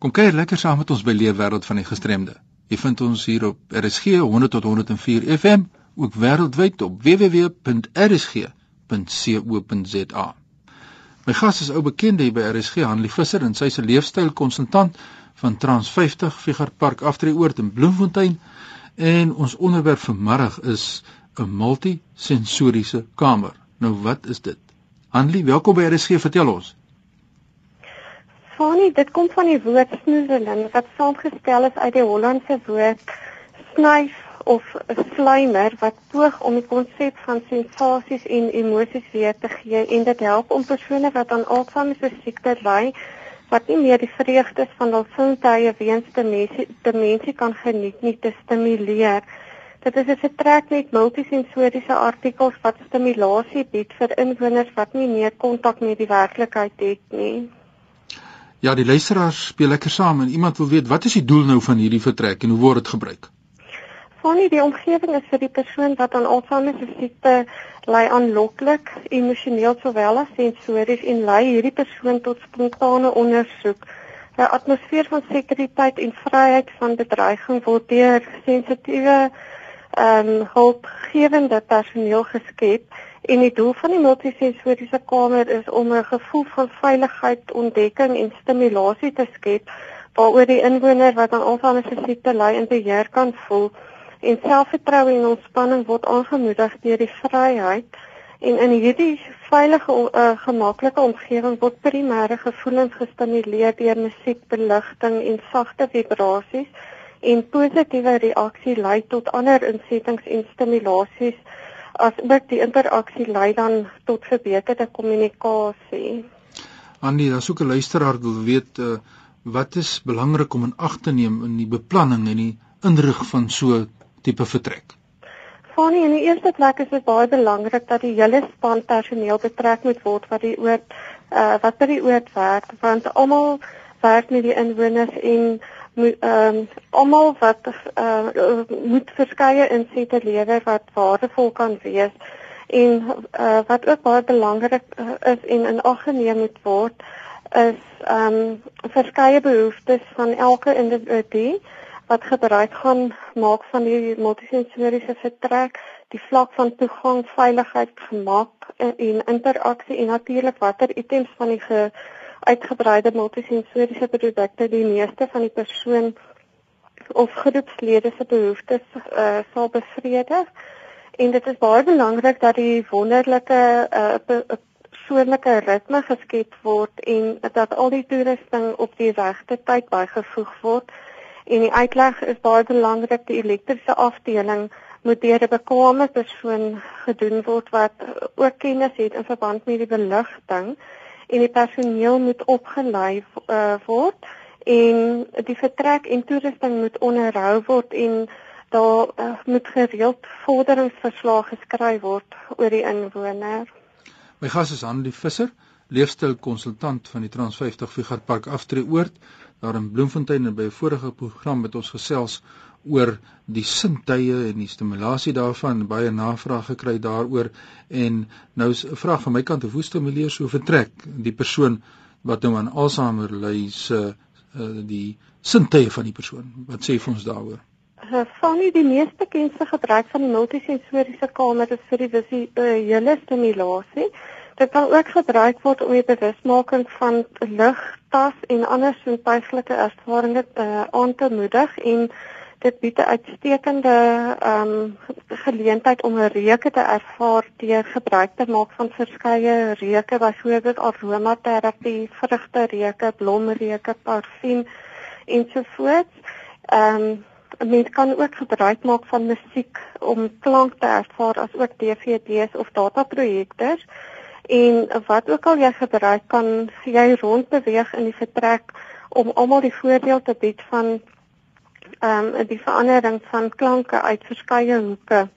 Kom kyk lekker saam met ons by Leefwêreld van die Gestremde. Jy vind ons hier op RSG 100 tot 104 FM, ook wêreldwyd op www.rsg.co.za. My gas is ou bekende hier by RSG, Hanlie Visser en sy is 'n leefstylkonsultant van Trans 50 Figure Park Aftreeoord in Bloemfontein en ons onderwerp vanmiddag is 'n multisensoriese kamer. Nou wat is dit? Hanlie, welkom by RSG, vertel ons. Fanie, dit kom van die woord snoezeling wat saamgestel is uit die Hollandse woord snyf of slimer wat poog om die konsep van sensasies en emosies weer te gee en dit help om persone wat aan Alzheimer se siekte ly wat nie meer die vreugdes van hul sintuie weens demensie demensie kan geniet nie te stimuleer. Dit is 'n vertrek met multisensoriese artikels wat stimulasie bied vir inwoners wat nie meer kontak met die werklikheid het nie. Ja, die luisteraars speel lekker saam en iemand wil weet wat is die doel nou van hierdie vertrek en hoe word dit gebruik? Vanie die omgewing is vir die persoon wat aan Alzheimer se siekte ly aanloklik, emosioneel sowel as sensories en lei hierdie persoon tot spontane ondersoek. 'n Atmosfeer van sekuriteit en vryheid van bedreiging word deur sensitiewe ehm um, hulpgewende personeel geskep En die doel van die multisensoriese kamer is om 'n gevoel van veiligheid, ontdekking en stimulasie te skep waaroor die inwoner wat aan Alzheimer se siekte ly in beheer kan voel. En selfvertroue en ontspanning word aangemoedig deur die vryheid. En in hierdie veilige uh, gemaklike omgewing word primêre gevoelens gestimuleer deur musiek, beligting en sagte vibrasies. En positiewe reaksie lei tot ander insettings en stimulasies as ook die interaksie lei dan tot verbeterde kommunikasie. Andy, daar's ook 'n luisteraar wil weet uh, wat is belangrik om in ag te neem in die beplanning en die inrig van so tipe vertrek. Fanny, in die eerste plek is dit baie belangrik dat die hele span personeel betrek moet word wat die oord uh, wat by die oord werk want almal werk met die inwoners en ehm um, almal wat uh, moet verskeie insette lewer wat waardevol kan wees en uh, wat ook baie belangrik uh, is en in ag geneem moet word is ehm um, verskeie behoeftes van elke individu wat gebruik gaan maak van die multisensoriese vertrek, die vlak van toegang, veiligheid, gemak en interaksie en natuurlik watter items van die ge uitgebreide multisensoriese produkte die meeste van die persoon of groepslede se behoeftes uh, sal bevredig. En dit is baie belangrik dat die wonderlike uh, soortgelyke ritme geskep word en dat al die toerusting op die regte tyd bygevoeg word. En die uitleg is baie belangrik die elektriese afdeling moet deur 'n bekwame persoon gedoen word wat ook kennis het in verband met die beligting en die personeel moet opgelei uh, word en die vertrek en toerusting moet onderhou word en daar uh, moet gereeld vorderingsverslae geskryf word oor die inwoner. My gas is Hanlie Visser, leefstylkonsultant van die Trans 50 Figurepark Aftreeoord daar in Bloemfontein en by 'n vorige program met ons gesels oor die sintuie en die stimulasie daarvan baie navraag gekry daaroor en nou 'n vraag van my kant hoe stimuleer so vertrek die persoon wat nou aan Alzheimer ly se uh, die sintuie van die persoon? Wat sê vir ons daaroor? Fanny eh, die mees bekende gebruik van die multisensoriese kamer is vir die visuele stimulasie dit kan ook gebruik word om die bewusmaking van lig, tas en ander sintuiglike ervarings uh, aan te moedig en dit bied 'n uitstekende ehm um, geleentheid om 'n reuke te ervaar deur gebruik te maak van verskeie reuke, byvoorbeeld aromaterapie, vrugtereuke, blomreuke, parfuum ensovoorts. Ehm um, mens kan ook gebruik maak van musiek om klank te ervaar as ook DVD's of dataprojektors. En wat ook al jy gebruik kan jy rondbeweeg in die vertrek om almal die voordeel te bied van ehm um, die verandering van klanke uit verskeie hoeke.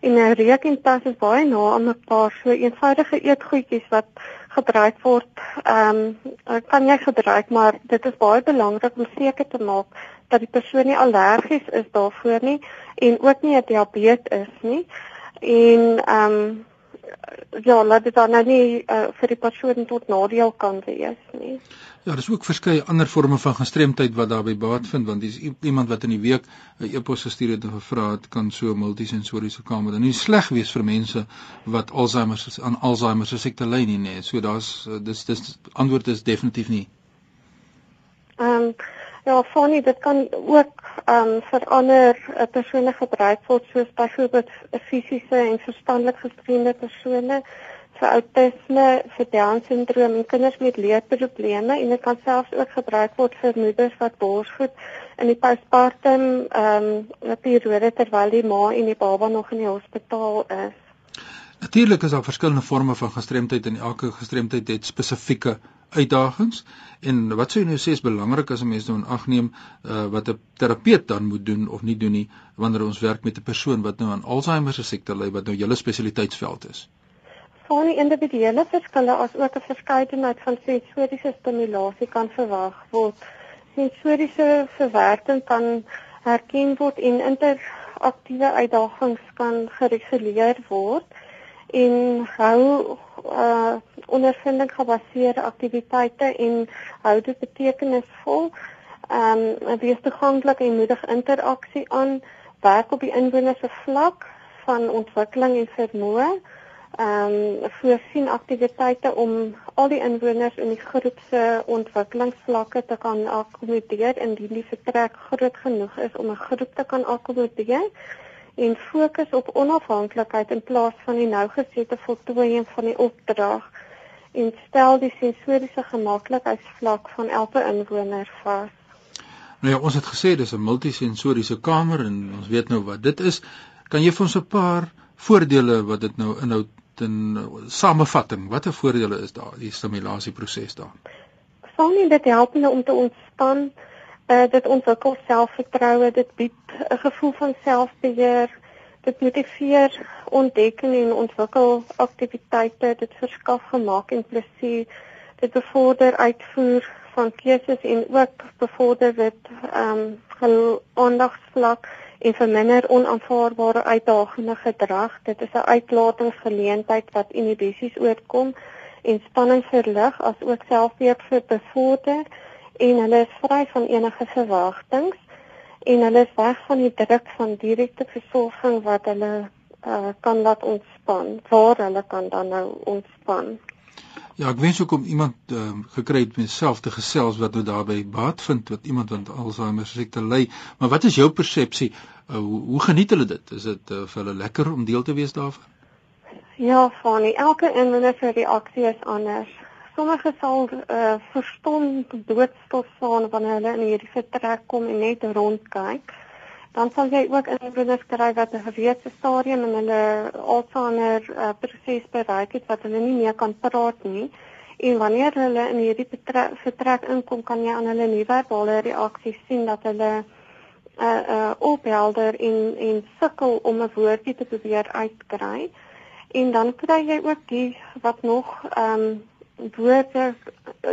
En 'n rekentas is baie na aan mekaar, so eenvoudige eetgoedjies wat gebruik word, ehm um, kan jy gebruik, maar dit is baie belangrik om seker te maak dat die persoon nie allergies is daarvoor nie en ook nie 'n diabetes is nie. En ehm um, ja, laat dit dan nou nie uh, vir die persoon tot nadeel kan wees nie. Ja, daar's ook verskeie ander forme van gestremdheid wat daarbey baat vind want dis iemand wat in die week 'n e-pos gestuur het en gevra het kan so multisensoriese kamer dan nie sleg wees vir mense wat Alzheimer aan Alzheimer se siekte ly nie, nee. So daar's dis dis antwoord is definitief nie. Ehm um, ja, funny, dit kan ook ehm um, vir ander uh, persone gebruik word soos byvoorbeeld fisiese en verstandelik gestremde persone vir autisme, vir Down syndroom en kinders met leerprobleme en dit kan selfs ook gebruik word vir moeders wat borsvoed in die postpartum ehm um, periode terwyl die ma en die baba nog in die hospitaal is. Natuurlik is daar verskillende forme van gestremdheid en elke gestremdheid het spesifieke uitdagings. En wat sou jy nou sê is belangrik as 'n mens nou in ag neem uh, wat 'n terapeut dan moet doen of nie doen nie wanneer ons werk met 'n persoon wat nou aan Alzheimer se siekte ly wat nou julle spesialiteitsveld is? Van die individuele verskille as ook 'n verskeidenheid van sensoriese stimulasie kan verwag word. Sensoriese verwerking kan herken word en interaktiewe uitdagings kan gereguleer word en hou uh ondervinding gebaseerde aktiwiteite en hou dit betekenisvol. Ehm um, wees toeganklik en moedig interaksie aan. Werk op die inwoner se vlak van ontwikkeling en vermoë. Ehm um, voorsien aktiwiteite om al die inwoners in die groep se ontwikkelingsvlakke te kan akkommodeer indien die vertrek groot genoeg is om 'n groep te kan akkommodeer en fokus op onafhanklikheid in plaas van die nougesette voltooiing van die opdrag en stel die sensoriese gemaklikheidsvlak van elke inwoner vas. Nou ja, ons het gesê dis 'n multisensoriese kamer en ons weet nou wat dit is. Kan jy vir ons 'n paar voordele wat dit nou inhou in uh, samevatting, watter voordele is daar die stimulasieproses daar? Van dit help hulle om te ontspan, uh, dit ontwikkel selfvertroue, dit bied 'n gevoel van selfbeheer, dit motiveer ontdekking en ontwikkel aktiwiteite, dit verskaf gemaak en plesier, dit bevorder uitvoer van keuses en ook bevorder dit ehm um, aandagsvlak en verminder onaanvaarbare uitdagende gedrag. Dit is 'n uitlatingsgeleentheid wat inhibisies oorkom en spanning verlig as ook selfbeheer bevorder en hulle is vry van enige verwagtinge en hulle is weg van die druk van direkte versorging wat hulle uh, kan laat ontspan. Waar hulle kan dan nou ontspan. Ja, ek wens ook om iemand um, gekry het met self te gesels wat nou daarbey baat vind wat iemand wat Alzheimer siekte ly. Maar wat is jou persepsie? Uh, hoe, hoe geniet hulle dit? Is dit uh, vir hulle lekker om deel te wees daarvan? Ja, Fanny, elke inwoner se reaksie is anders. Sommige sal uh, verstom doodstil staan wanneer hulle in hierdie vertrek kom en net rondkyk. Dan sal jy ook inwoners kry wat 'n gewese stadium in hulle Alzheimer uh, proses bereik het wat hulle nie meer kan praat nie. En wanneer hulle in hierdie vertrek inkom, kan jy aan hulle nie-verbale reaksies sien dat hulle 'n uh, eh, uh, ophelder en en sukkel om 'n woordjie te probeer uitkry. En dan kry jy ook die wat nog ehm um, woorde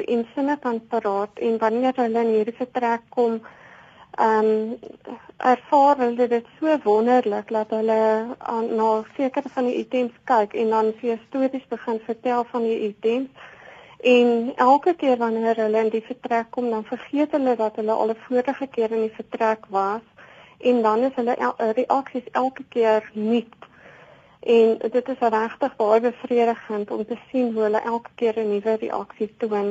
in sinne kan praat en wanneer hulle in hierdie vertrek kom, ehm um, ervaar hulle dit so wonderlik dat hulle aan na sekere van die items kyk en dan vir stories begin vertel van die items. En elke keer wanneer hulle in die vertrek kom dan vergeet hulle dat hulle al 'n vorige keer in die vertrek was en dan is hulle reaksies elke keer nuut en dit is regtig baie bevredigend om te sien hoe hulle elke keer 'n nuwe reaksie toon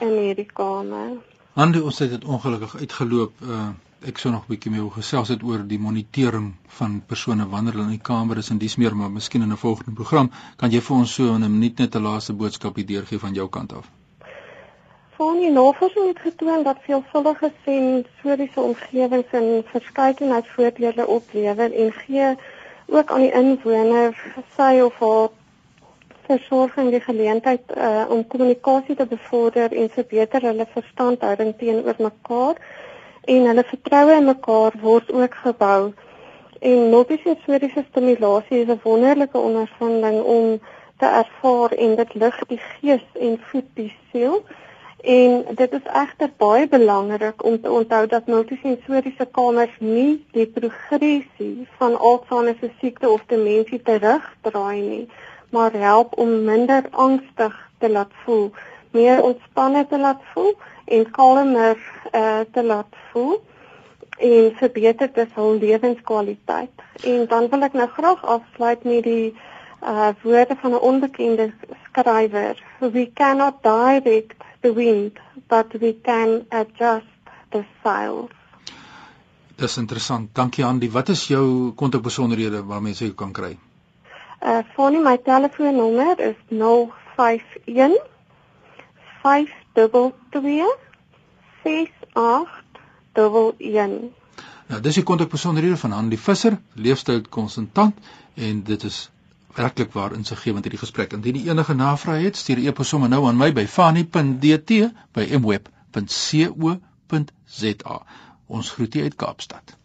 in hierdie kamer. Handy ons het dit ongelukkig uitgeloop. Uh, ek sou nog 'n bietjie meer gesels het oor die monitering van persone wanneer hulle in die kamer is en dis meer, maar miskien in 'n volgende program kan jy vir ons so in 'n minuut net 'n laaste boodskap hier deurgee van jou kant af. Van die navorsing het getoon dat veelvuldige sensoriese omgewings en verskeidenheid voordele oplewer en gee ook aan die inwoner sy of haar versorging die geleentheid uh, om kommunikasie te bevorder en verbeter hulle verstandhouding teenoor mekaar en hulle vertroue in mekaar word ook gebou. En multisensoriese stimulasie is 'n wonderlike ondervinding om te ervaar en dit lig die gees en voed die siel. En dit is egter baie belangrik om te onthou dat multisensoriese kamers nie die progressie van Alzheimer se siekte of demensie terugdraai nie maar help om minder angstig te laat voel, meer ontspanne te laat voel en kalmer uh, te laat voel en verbeter dit hul lewenskwaliteit. En dan wil ek nou graag afsluit met die uh woorde van 'n onbekende skrywer. We cannot direct the wind, but we can adjust the sails. Dis interessant. Dankie Andy. Wat is jou kontakbesonderhede waar mense jou kan kry? Uh Fonnie, my telefoonnommer is 051 522 6811. Nou, dis die kontakbesonderhede van Andy Visser, leefstylkonsultant en dit is werklik waar insiggewend hierdie gesprek. Indien jy enige navrae het, stuur 'n e-pos sommer nou aan my by fani.dt by mweb.co.za. Ons groet u uit Kaapstad.